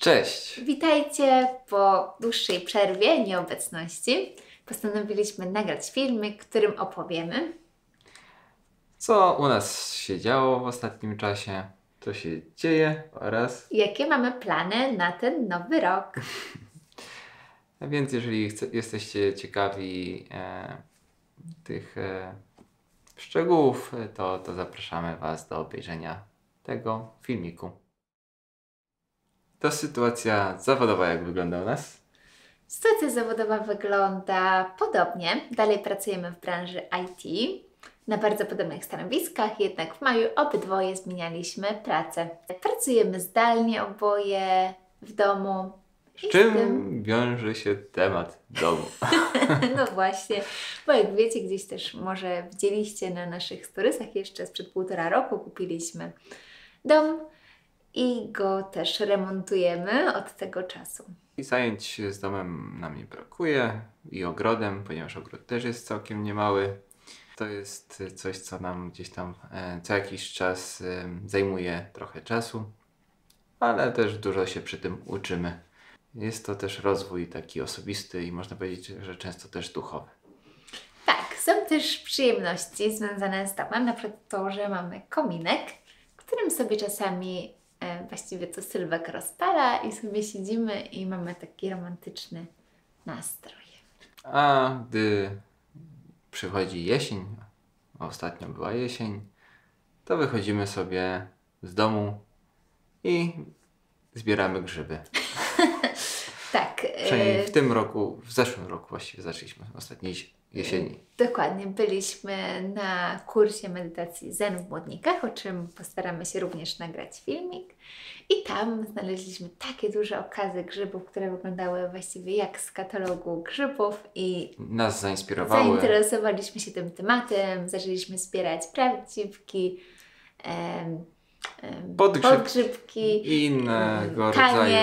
Cześć! Witajcie po dłuższej przerwie, nieobecności. Postanowiliśmy nagrać filmik, którym opowiemy, Co u nas się działo w ostatnim czasie, co się dzieje oraz... jakie mamy plany na ten nowy rok. A więc jeżeli chce, jesteście ciekawi e, tych e, szczegółów, to, to zapraszamy Was do obejrzenia tego filmiku. To sytuacja zawodowa, jak wygląda u nas. Sytuacja zawodowa wygląda podobnie. Dalej pracujemy w branży IT na bardzo podobnych stanowiskach, jednak w maju obydwoje zmienialiśmy pracę. Pracujemy zdalnie oboje w domu. Z czym tym- wiąże się temat domu? No właśnie, bo jak wiecie, gdzieś też może widzieliście na naszych storysach jeszcze sprzed półtora roku kupiliśmy dom i go też remontujemy od tego czasu. I zajęć z domem nam nie brakuje i ogrodem, ponieważ ogród też jest całkiem niemały. To jest coś, co nam gdzieś tam e, co jakiś czas e, zajmuje trochę czasu, ale też dużo się przy tym uczymy. Jest to też rozwój taki osobisty i można powiedzieć, że często też duchowy. Tak, są też przyjemności związane z domem, na przykład to, że mamy kominek, w którym sobie czasami właściwie to Sylwek rozpala i sobie siedzimy i mamy taki romantyczny nastrój. A gdy przychodzi jesień, a ostatnio była jesień, to wychodzimy sobie z domu i zbieramy grzyby. Tak. Przynajmniej w tym roku, w zeszłym roku właściwie zaczęliśmy, ostatniej jesieni. Dokładnie, byliśmy na kursie medytacji Zen w Młodnikach, o czym postaramy się również nagrać filmik. I tam znaleźliśmy takie duże okazy grzybów, które wyglądały właściwie jak z katalogu grzybów i Nas zainspirowały. zainteresowaliśmy się tym tematem, zaczęliśmy zbierać prawdziwki, em, em, Podgrzyb- podgrzybki, I innego rodzaju,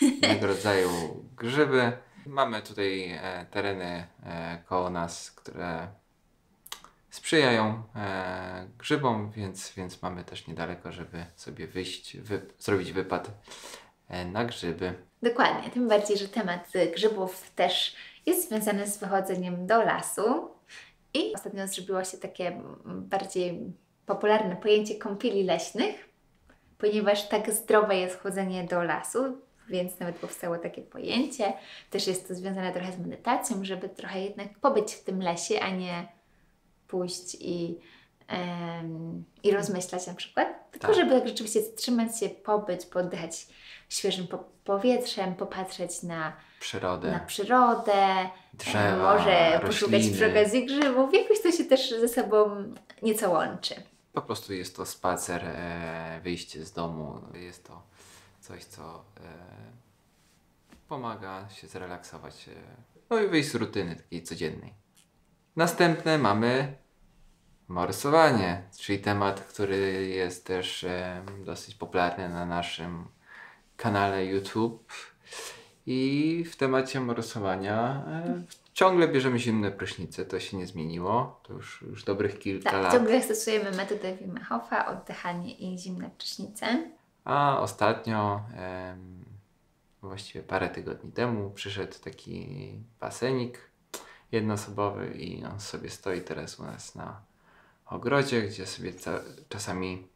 innego rodzaju grzyby. Mamy tutaj e, tereny e, koło nas, które sprzyjają e, grzybom, więc, więc mamy też niedaleko, żeby sobie wyjść, wy, zrobić wypad na grzyby. Dokładnie, tym bardziej, że temat grzybów też jest związany z wychodzeniem do lasu. I ostatnio zrobiło się takie bardziej popularne pojęcie kąpieli leśnych, ponieważ tak zdrowe jest chodzenie do lasu, więc nawet powstało takie pojęcie. Też jest to związane trochę z medytacją, żeby trochę jednak pobyć w tym lesie, a nie pójść i, i rozmyślać na przykład, tylko Tak. żeby tak rzeczywiście zatrzymać się, pobyć, poddychać świeżym po- powietrzem, popatrzeć na, Przyrodę, na przyrodę, drzewa, może poszukać przy okazji grzybów. Jakoś to się też ze sobą nieco łączy. Po prostu jest to spacer, e, wyjście z domu. Jest to coś, co e, pomaga się zrelaksować. E, no i wyjść z rutyny takiej codziennej. Następne mamy morsowanie, czyli temat, który jest też e, dosyć popularny na naszym kanale YouTube. I w temacie morsowania ciągle bierzemy zimne prysznice, to się nie zmieniło. To już, już dobrych kilka Tak, lat. ciągle stosujemy metodę Wim Hofa, oddychanie i zimne prysznice. A ostatnio, właściwie parę tygodni temu, przyszedł taki basenik jednoosobowy i on sobie stoi teraz u nas na ogrodzie, gdzie sobie czasami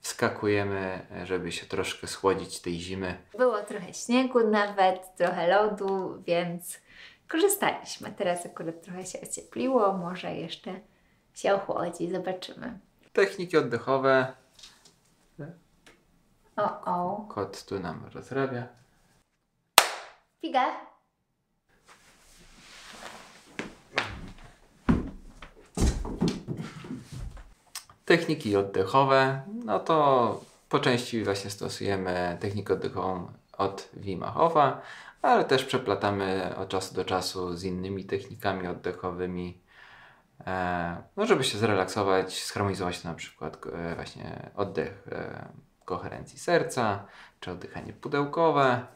wskakujemy, żeby się troszkę schłodzić tej zimy. Było trochę śniegu nawet, trochę lodu, więc korzystaliśmy. Teraz akurat trochę się ociepliło, może jeszcze się ochłodzi, zobaczymy. Techniki oddechowe, O, o. kot tu nam rozrabia. Figa. Techniki oddechowe, no to po części właśnie stosujemy technikę oddechową od Wima Hofa, ale też przeplatamy od czasu do czasu z innymi technikami oddechowymi, e, no żeby się zrelaksować, zharmonizować na przykład e, właśnie oddech e, koherencji serca, czy oddychanie pudełkowe.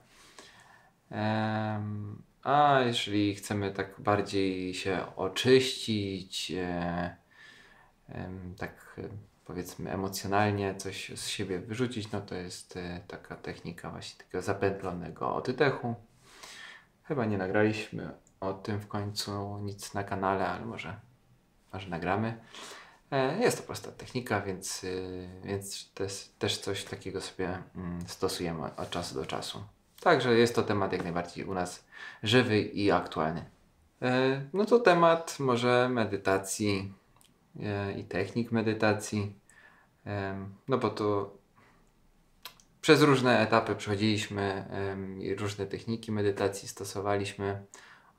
A jeżeli chcemy tak bardziej się oczyścić, e, tak powiedzmy emocjonalnie coś z siebie wyrzucić, no to jest e, taka technika właśnie takiego zapętlonego oddechu. Chyba nie nagraliśmy o tym w końcu nic na kanale, ale może, może nagramy. E, Jest to prosta technika, więc, y, więc też, też coś takiego sobie mm, stosujemy od czasu do czasu. Także jest to temat jak najbardziej u nas żywy i aktualny. E, No to temat może medytacji e, i technik medytacji. No bo to przez różne etapy przechodziliśmy różne techniki medytacji stosowaliśmy.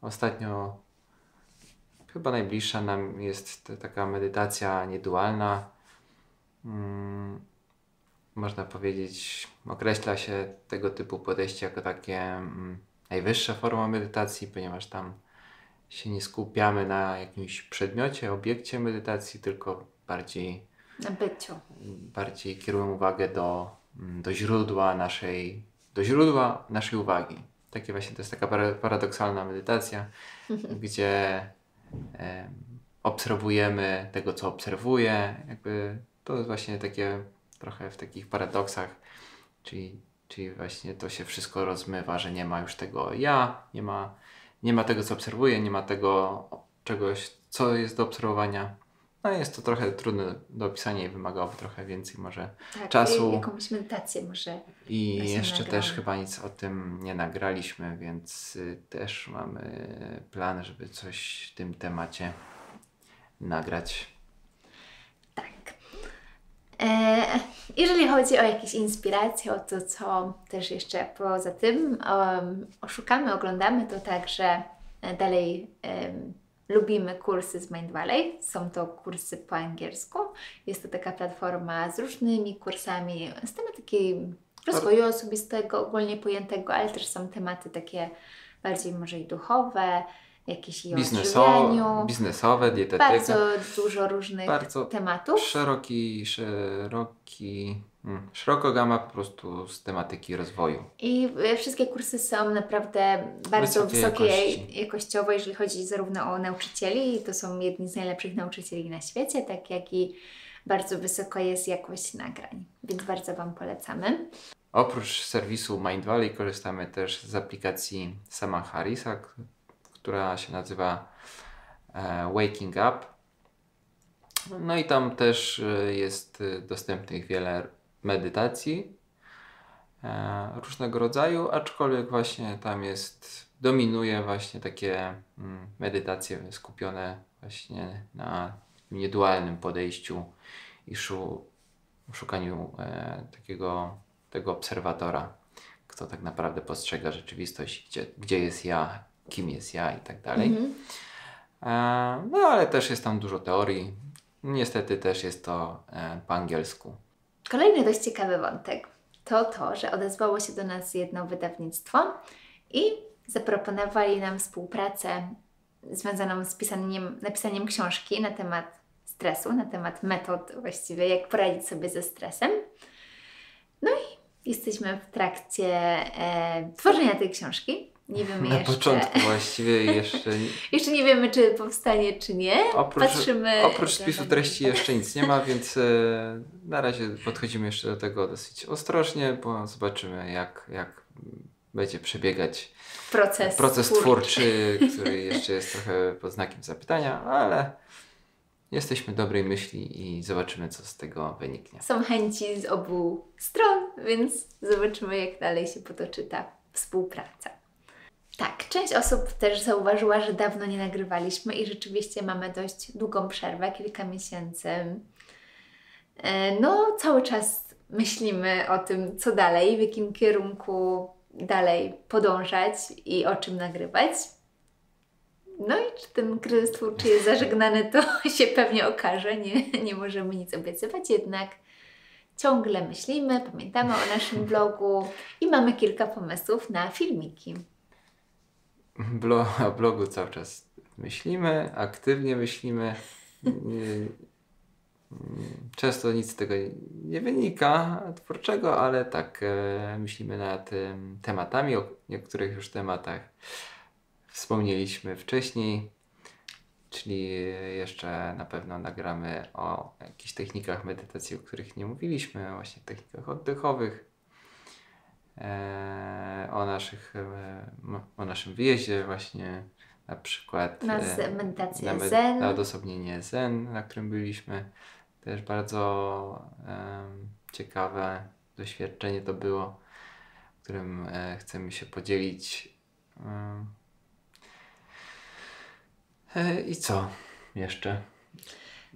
Ostatnio chyba najbliższa nam jest ta- taka medytacja niedualna. Mm, Można powiedzieć, określa się tego typu podejście jako takie mm, najwyższa forma medytacji, ponieważ tam się nie skupiamy na jakimś przedmiocie, obiekcie medytacji, tylko bardziej Na byciu. bardziej kierujemy uwagę do, mm, do źródła naszej, do źródła naszej uwagi. Takie właśnie to jest taka para- paradoksalna medytacja, gdzie obserwujemy tego, co obserwuję. Jakby to jest właśnie takie trochę w takich paradoksach, czyli, czyli właśnie to się wszystko rozmywa, że nie ma już tego ja, nie ma, nie ma tego, co obserwuję, nie ma tego czegoś, co jest do obserwowania. No jest to trochę trudne do opisania i wymagałoby trochę więcej może Tak, Czasu. i Jakąś medytację może. i jeszcze nagramy. też chyba nic o tym nie nagraliśmy, więc y, też mamy plan, żeby coś w tym temacie nagrać. Tak. E, jeżeli chodzi o jakieś inspiracje, o to, co też jeszcze poza tym um, oszukamy, oglądamy, to także e, dalej em, lubimy kursy z Mind Valley. Są to kursy po angielsku. Jest to taka platforma z różnymi kursami z tematyki rozwoju osobistego, ogólnie pojętego, ale też są tematy takie bardziej może i duchowe, jakieś i Biznesowe, biznesowe dietetyka. Bardzo dużo różnych Bardzo tematów. Szeroki, szeroki, mm, szeroko gama po prostu z tematyki rozwoju. I e, wszystkie kursy są naprawdę bardzo Wysokiej jakości. jakościowo, jeżeli chodzi zarówno o nauczycieli, to są jedni z najlepszych nauczycieli na świecie, tak jak i bardzo wysoko jest jakość nagrań, więc bardzo Wam polecamy. Oprócz serwisu Mind Valley korzystamy też z aplikacji Sama Harrisa, k- która się nazywa e, Waking Up. No i tam też e, jest e, dostępnych wiele medytacji różnego rodzaju, aczkolwiek właśnie tam jest, dominuje właśnie takie mm, medytacje skupione właśnie na niedualnym podejściu i szu, szukaniu takiego tego obserwatora, kto tak naprawdę postrzega rzeczywistość, gdzie, gdzie jest ja, kim jest ja i tak dalej. Mhm. E, no ale też jest tam dużo teorii. Niestety też jest to e, po angielsku. Kolejny dość ciekawy wątek to to, że odezwało się do nas jedno wydawnictwo i zaproponowali nam współpracę związaną z pisaniem, napisaniem książki na temat stresu, na temat metod właściwie, jak poradzić sobie ze stresem. No i jesteśmy w trakcie e, tworzenia tej książki. Nie wiemy Na jeszcze. początku właściwie jeszcze Jeszcze nie wiemy, czy powstanie, czy nie. oprócz, Patrzymy. oprócz spisu treści jeszcze nic nie ma, więc e, na razie podchodzimy jeszcze do tego dosyć ostrożnie, bo zobaczymy jak, jak będzie przebiegać Proces, proces twórczy. twórczy, który jeszcze jest trochę pod znakiem zapytania, ale jesteśmy dobrej myśli i zobaczymy, co z tego wyniknie. Są chęci z obu stron, więc zobaczymy, jak dalej się potoczy ta współpraca. Tak, część osób też zauważyła, że dawno nie nagrywaliśmy i rzeczywiście mamy dość długą przerwę, kilka miesięcy. E, No, cały czas myślimy o tym, co dalej, w jakim kierunku dalej podążać i o czym nagrywać. No i czy ten kryzys twórczy jest zażegnany, to się pewnie okaże. Nie, nie możemy nic obiecywać, jednak ciągle myślimy, pamiętamy o naszym blogu i mamy kilka pomysłów na filmiki. Blo, o blogu cały czas myślimy, aktywnie myślimy. Często nic z tego nie wynika twórczego, ale tak e, myślimy nad em, tematami, o niektórych już tematach wspomnieliśmy wcześniej. czyli jeszcze na pewno nagramy o jakichś technikach medytacji, o których nie mówiliśmy, właśnie technikach oddechowych, e, o, naszych, e, o naszym wyjeździe właśnie na przykład Na e, medytację na, zen. na odosobnienie zen, na którym byliśmy. Też bardzo em, ciekawe doświadczenie to było, którym e, chcemy się podzielić. Em. E, I co jeszcze?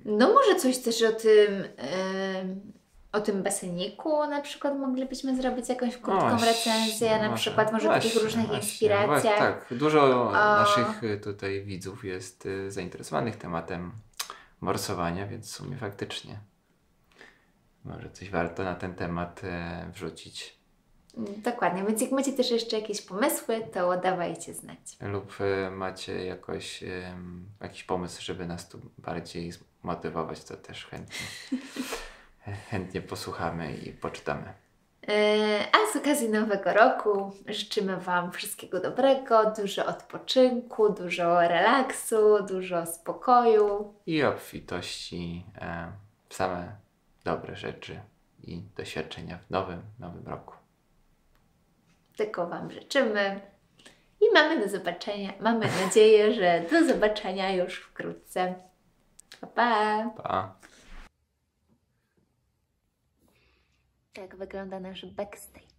No może coś też o tym, o tym baseniku na przykład moglibyśmy zrobić jakąś krótką Właśnie, recenzję, na przykład może o takich właśnie, różnych właśnie, inspiracjach. Właśnie, tak, dużo O. naszych y, tutaj widzów jest y, zainteresowanych tematem morsowania, więc w sumie faktycznie może coś warto na ten temat e, wrzucić. Dokładnie, więc jak macie też jeszcze jakieś pomysły, to dawajcie znać. Lub macie jakoś, jakiś pomysł, żeby nas tu bardziej zmotywować, to też chętnie, chętnie posłuchamy i poczytamy. Yy, A z okazji Nowego Roku życzymy Wam wszystkiego dobrego, dużo odpoczynku, dużo relaksu, dużo spokoju. I obfitości, e, same dobre rzeczy i doświadczenia w nowym, nowym roku. Tego Wam życzymy i mamy do zobaczenia. Mamy nadzieję, że do zobaczenia już wkrótce. Pa, pa! Pa! Tak wygląda nasz backstage.